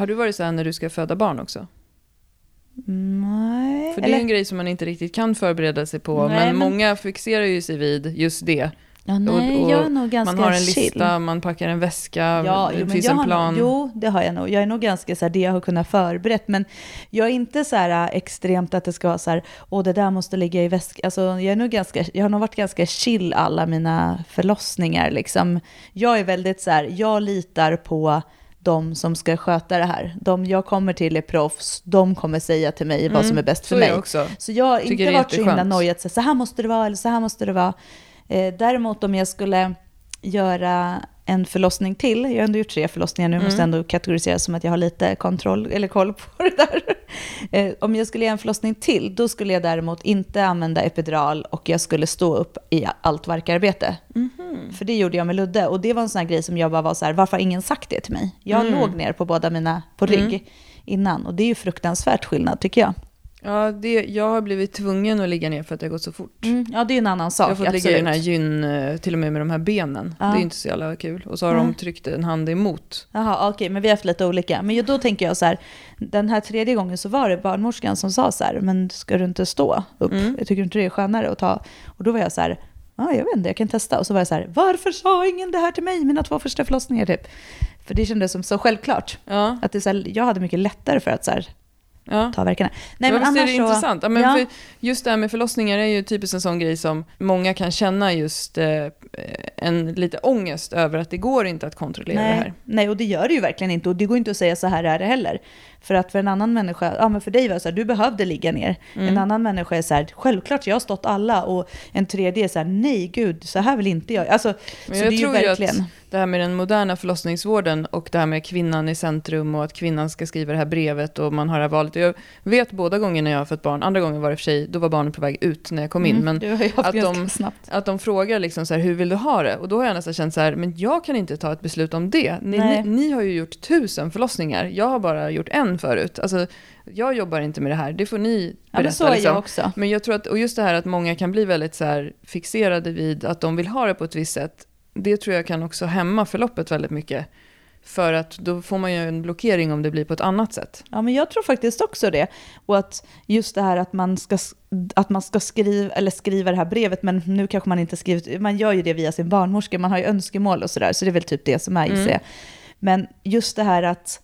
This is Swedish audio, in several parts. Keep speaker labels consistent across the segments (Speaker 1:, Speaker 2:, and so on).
Speaker 1: Har du varit så här när du ska föda barn också?
Speaker 2: Nej.
Speaker 1: För det är en grej som man inte riktigt kan förbereda sig på.
Speaker 2: Nej,
Speaker 1: men,
Speaker 2: men-
Speaker 1: många fixerar ju sig vid just det.
Speaker 2: Ja, nej,
Speaker 1: Och- och
Speaker 2: jag är nog ganska
Speaker 1: man har en
Speaker 2: chill.
Speaker 1: lista, man packar en väska,
Speaker 2: Ja,
Speaker 1: det finns en plan.
Speaker 2: Nog, jo, det har jag nog. Jag är nog ganska så här, det jag har kunnat förberett. Men jag är inte så här äh, extremt att det ska vara så här, åh det där måste ligga i väskan. Alltså, jag, är nog ganska, jag har nog varit ganska chill alla mina förlossningar. Liksom. Jag är väldigt så här, jag litar på de som ska sköta det här. De jag kommer till är proffs, de kommer säga till mig vad
Speaker 1: Mm,
Speaker 2: som är bäst för mig.
Speaker 1: jag också.
Speaker 2: Så jag har inte varit så himla nojig att säga så här måste det vara eller så här måste det vara. Eh, däremot om jag skulle göra en förlossning till, jag har ändå gjort tre förlossningar nu,
Speaker 1: Mm.
Speaker 2: måste ändå kategoriseras som att jag har lite kontroll eller koll på det där. Eh, om jag skulle göra en förlossning till, då skulle jag däremot inte använda epidural och jag skulle stå upp i allt verkarbete.
Speaker 1: Mhm.
Speaker 2: För det gjorde jag med Ludde och det var en sån här grej som jag bara var så här, varför har ingen sagt det till mig? Jag
Speaker 1: Mm.
Speaker 2: låg ner på båda mina, på rygg innan och det är ju fruktansvärt skillnad tycker jag.
Speaker 1: Ja, det, jag har blivit tvungen att ligga ner för att det har gått så fort.
Speaker 2: Ja, det är en annan sak.
Speaker 1: jag har fått
Speaker 2: absolut.
Speaker 1: ligga i den här gyn, eh, till och med med de här benen.
Speaker 2: Ja.
Speaker 1: Det är inte så jävla kul. Och så har
Speaker 2: Nej.
Speaker 1: de tryckt en hand emot.
Speaker 2: Jaha, okej, men vi har haft lite olika. Men då tänker jag så här, den här tredje gången så var det barnmorskan som sa så här, men ska du inte stå upp?
Speaker 1: Mm.
Speaker 2: Jag tycker inte det är skönare att ta. Och då var jag så här, ja, jag vet inte, jag kan testa. Och så var jag så här, varför sa ingen det här till mig, mina två första förlossningar typ? För det kändes som så självklart.
Speaker 1: Ja,
Speaker 2: Att det så här, jag hade mycket lättare för att så här,
Speaker 1: ja.
Speaker 2: ta verkarna.
Speaker 1: Nej, men visst är det
Speaker 2: så-
Speaker 1: intressant. Ja, men
Speaker 2: ja.
Speaker 1: Just det här med förlossningar är ju typiskt en sån grej som många kan känna just eh, en lite ångest över att det går inte att kontrollera det
Speaker 2: Nej,
Speaker 1: här.
Speaker 2: nej, och det gör det ju verkligen inte. Och det går inte att säga så här är det heller. För att för en annan människa, ja men för dig var det så här, du behövde ligga ner.
Speaker 1: Mm.
Speaker 2: En annan människa är så här, självklart jag har stått alla. Och en tredje är så här, nej gud, så här vill inte jag. Alltså,
Speaker 1: Men
Speaker 2: så
Speaker 1: jag
Speaker 2: det är ju verkligen...
Speaker 1: att det här med den moderna förlossningsvården och det här med kvinnan i centrum och att kvinnan ska skriva det här brevet och man har det här valet. Jag vet båda gångerna jag har fött barn, andra gången var det för sig, då var barnet på väg ut när jag kom in.
Speaker 2: Mm,
Speaker 1: Men att de-
Speaker 2: snabbt.
Speaker 1: att de frågar liksom så här, hur vill du ha det? Och då har jag nästan känt så här, men jag kan inte ta ett beslut om det. Ni, ni, ni har ju gjort tusen förlossningar, jag har bara gjort en förut. Alltså, jag jobbar inte med det här, det får ni
Speaker 2: Ja,
Speaker 1: berätta.
Speaker 2: så är
Speaker 1: liksom.
Speaker 2: jag också.
Speaker 1: Men jag tror att, och just det här att många kan bli väldigt så här fixerade vid att de vill ha det på ett visst sätt. Det tror jag kan också hämma förloppet väldigt mycket. För att då får man ju en blockering om det blir på ett annat sätt.
Speaker 2: Ja, men jag tror faktiskt också det. Och att just det här att man ska, att man ska skriva, eller skriva det här brevet, men nu kanske man inte skrivit, man gör ju det via sin barnmorska, man har ju önskemål och sådär, så det är väl typ det som är
Speaker 1: Mm.
Speaker 2: gissar jag. Men just det här att,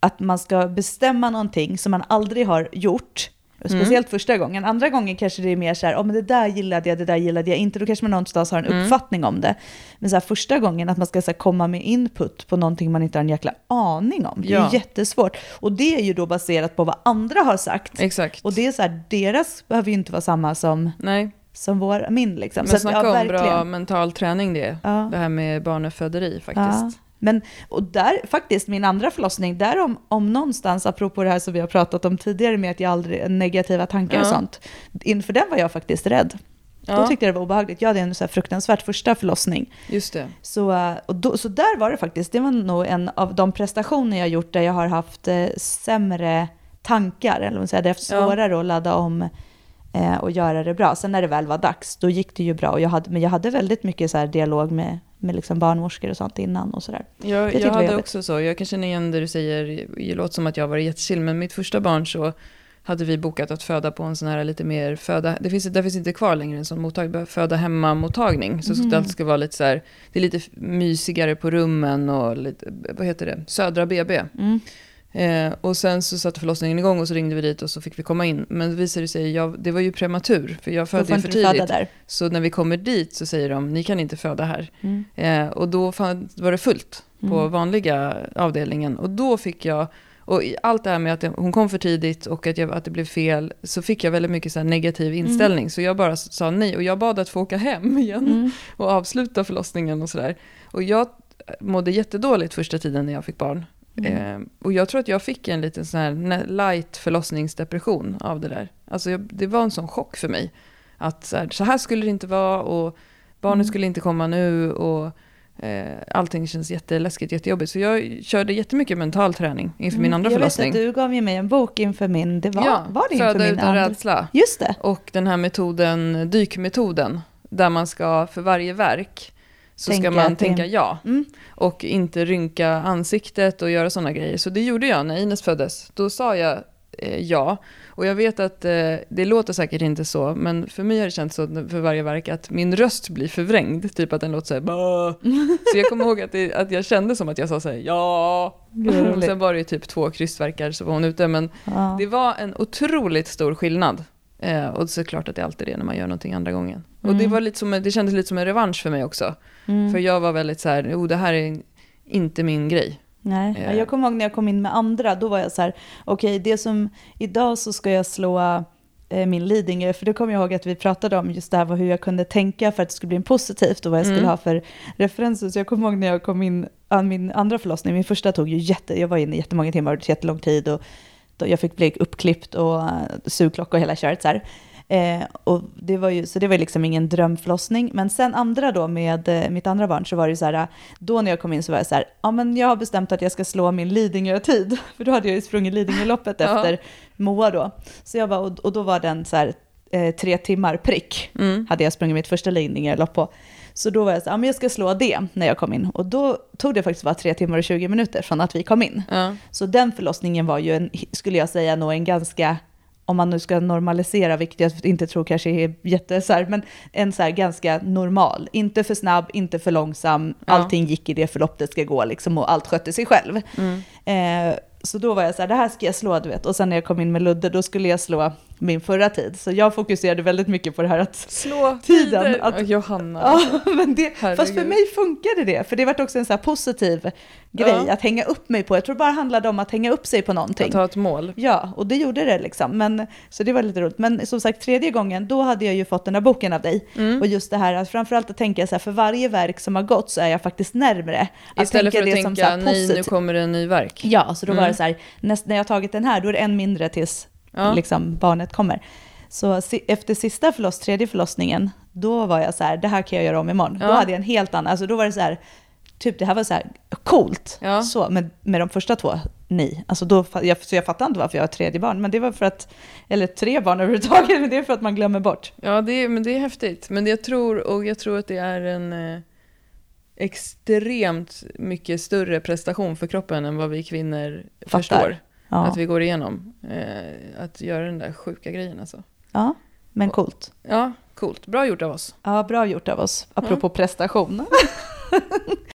Speaker 2: att man ska bestämma någonting som man aldrig har gjort,
Speaker 1: Mm.
Speaker 2: Speciellt första gången. Andra gången kanske det är mer så här, oh, men det där gillade jag, det där gillade jag inte. Då kanske man någonstans har en
Speaker 1: Mm.
Speaker 2: uppfattning om det. Men så här, första gången att man ska så här, komma med input på någonting man inte har en jäkla aning om. Det är
Speaker 1: Ja.
Speaker 2: jättesvårt. Och det är ju då baserat på vad andra har sagt.
Speaker 1: Exakt.
Speaker 2: Och det är så här, deras behöver ju inte vara samma som,
Speaker 1: Nej,
Speaker 2: som vår, min liksom.
Speaker 1: men
Speaker 2: Så att,
Speaker 1: snacka
Speaker 2: ja,
Speaker 1: om bra
Speaker 2: verkligen.
Speaker 1: mental träning det.
Speaker 2: Ja.
Speaker 1: Det här med barnaföderi faktiskt.
Speaker 2: Ja. Men, och där, faktiskt min andra förlossning, där om, om någonstans, apropå det här som vi har pratat om tidigare med att jag aldrig, negativa tankar och
Speaker 1: Ja.
Speaker 2: sånt, inför den var jag faktiskt rädd. Då
Speaker 1: Ja,
Speaker 2: tyckte jag det var obehagligt. Jag hade en så fruktansvärt första förlossning.
Speaker 1: just det.
Speaker 2: Så, eh, och då, så där var det faktiskt, det var nog en av de prestationer jag gjort där jag har haft eh, sämre tankar, eller vad man säger, det har haft
Speaker 1: Ja.
Speaker 2: svårare att ladda om eh, och göra det bra. Sen när det väl var dags, då gick det ju bra. Och jag hade, men jag hade väldigt mycket så dialog med, med liksom barnmorskor och sånt innan och.
Speaker 1: Jag,
Speaker 2: tyckte
Speaker 1: jag
Speaker 2: det var
Speaker 1: hade
Speaker 2: jobbigt.
Speaker 1: också så, jag kan känna igen det du säger, det låter som att jag var jättechill, men mitt första barn så hade vi bokat att föda på en sån här lite mer föda, det finns, där finns inte kvar längre en sån mottagning, föda hemma-mottagning. Så
Speaker 2: Mhm.
Speaker 1: det ska vara lite så här, det är lite mysigare på rummen och lite, vad heter det, Södra BB.
Speaker 2: Mm.
Speaker 1: Eh, och sen så satte förlossningen igång och så ringde vi dit och så fick vi komma in. Men det visade sig, jag, det var ju prematur, för jag födde ju för tidigt.
Speaker 2: där.
Speaker 1: Så när vi kommer dit så säger de, ni kan inte föda här.
Speaker 2: Mm.
Speaker 1: Eh, och då fann, var det fullt på
Speaker 2: Mm.
Speaker 1: vanliga avdelningen. Och då fick jag, och allt det här med att hon kom för tidigt och att, jag, att det blev fel, så fick jag väldigt mycket så negativ inställning. Så jag bara sa nej och jag bad att få åka hem igen
Speaker 2: Mm.
Speaker 1: och avsluta förlossningen och sådär. Och jag mådde jättedåligt första tiden när jag fick barn.
Speaker 2: Mm.
Speaker 1: Eh, och jag tror att jag fick en liten sån här light förlossningsdepression av det där. Alltså jag, det var en sån chock för mig. Att så här, så här skulle det inte vara och barnet
Speaker 2: Mm.
Speaker 1: skulle inte komma nu och eh, allting känns jätteläskigt, jättejobbigt. Så jag körde jättemycket mental träning inför min
Speaker 2: Mm.
Speaker 1: andra
Speaker 2: jag
Speaker 1: förlossning.
Speaker 2: vet att du gav ju mig en bok inför min, det var,
Speaker 1: ja,
Speaker 2: var det inför min
Speaker 1: utan
Speaker 2: andra?
Speaker 1: rädsla.
Speaker 2: Just det.
Speaker 1: Och den här metoden, dykmetoden, där man ska för varje verk så
Speaker 2: Tänka
Speaker 1: ska man tänka ja.
Speaker 2: Mm.
Speaker 1: Och inte rynka ansiktet och göra sådana grejer. Så det gjorde jag när Ines föddes. Då sa jag eh, ja. Och jag vet att eh, det låter säkert inte så, men för mig har det känts så för varje verk att min röst blir förvrängd. Typ att den låter så här. Så jag kommer ihåg att, det, att jag kände som att jag sa så här ja. Och sen var det ju typ två krystverkar så var hon ute. Men
Speaker 2: Ja.
Speaker 1: det var en otroligt stor skillnad. Eh, och såklart att det alltid är det när man gör någonting andra gången. Och det,
Speaker 2: Mm.
Speaker 1: var lite som, det kändes lite som en revansch för mig också.
Speaker 2: Mm.
Speaker 1: För jag var väldigt så här, oh det här är inte min grej.
Speaker 2: Nej,
Speaker 1: Eh.
Speaker 2: jag kommer ihåg när jag kom in med andra, då var jag så här, okej, det som, idag så ska jag slå eh, min Lidingö, för då kommer jag ihåg att vi pratade om just det här hur jag kunde tänka för att det skulle bli en positivt och vad jag skulle
Speaker 1: Mm.
Speaker 2: ha för referenser. Så jag kommer ihåg när jag kom in, min andra förlossning, min första tog ju jätte, jag var inne i jättemånga timmar och jättelång tid och jag fick bli uppklippt och uh, sugklocka och hela köret så här. Eh, och det var ju, så det var liksom ingen drömförlossning. Men sen andra då med eh, mitt andra barn så var det så här, då när jag kom in så var jag så här, ja men jag har bestämt att jag ska slå min Lidingö-tid. För då hade jag ju sprungit Lidingöloppet efter Moa då. Så jag bara, och, och då var den så här, eh, tre timmar prick
Speaker 1: Mm.
Speaker 2: hade jag sprungit mitt första Lidingölopp på. Så då var jag så här, ja men jag ska slå det när jag kom in. Och då tog det faktiskt bara tre timmar och 20 minuter från att vi kom in.
Speaker 1: Ja.
Speaker 2: Så den förlossningen var ju, en, skulle jag säga, nog en ganska, om man nu ska normalisera, vilket jag inte tror kanske är jätte så här, men en så här ganska normal. Inte för snabb, inte för långsam,
Speaker 1: Ja.
Speaker 2: allting gick i det förlopp det ska gå liksom och allt skötte sig själv.
Speaker 1: Mm.
Speaker 2: Eh, så då var jag så här, det här ska jag slå, du vet. Och sen när jag kom in med Ludde, då skulle jag slå min förra tid. Så jag fokuserade väldigt mycket på det här att
Speaker 1: Slå
Speaker 2: Tiden,
Speaker 1: tider.
Speaker 2: att-
Speaker 1: Johanna.
Speaker 2: Ja, men det, fast för mig funkade det, för det var också en så här positiv grej
Speaker 1: Ja.
Speaker 2: att hänga upp mig på. Jag tror det bara handlade om att hänga upp sig på någonting.
Speaker 1: Att ha ett mål.
Speaker 2: Ja, och det gjorde det liksom. Men, så det var lite roligt. Men som sagt, tredje gången, då hade jag ju fått den här boken av dig.
Speaker 1: Mm.
Speaker 2: Och just det här att framförallt att tänka så här, för varje verk som har gått så är jag faktiskt närmre. Att
Speaker 1: Istället för att
Speaker 2: det som så
Speaker 1: tänka,
Speaker 2: här
Speaker 1: nej nu kommer det en ny verk.
Speaker 2: Ja, så då var
Speaker 1: Mm.
Speaker 2: det så här, näst, när jag har tagit den här, då är det en mindre tills
Speaker 1: Ja.
Speaker 2: liksom, barnet kommer. Så efter sista förloss, tredje förlossningen, då var jag så här, det här kan jag göra om imorgon.
Speaker 1: Ja.
Speaker 2: Då hade jag en helt annan, alltså då var det så här, typ det här var så här coolt.
Speaker 1: Ja.
Speaker 2: Så, med, med de första två, nej. Alltså då, jag, så jag fattar inte varför jag har tredje barn, men det var för att, eller tre barn överhuvudtaget, men det är för att man glömmer bort.
Speaker 1: Ja, det är, men det är häftigt. Men jag tror, och jag tror att det är en eh, extremt mycket större prestation för kroppen än vad vi kvinnor
Speaker 2: Fattar.
Speaker 1: förstår
Speaker 2: Ja,
Speaker 1: att vi går igenom. Eh, att göra den där sjuka grejen alltså.
Speaker 2: ja men coolt.
Speaker 1: Ja, coolt. Bra gjort av oss.
Speaker 2: Ja, bra gjort av oss, apropå prestation.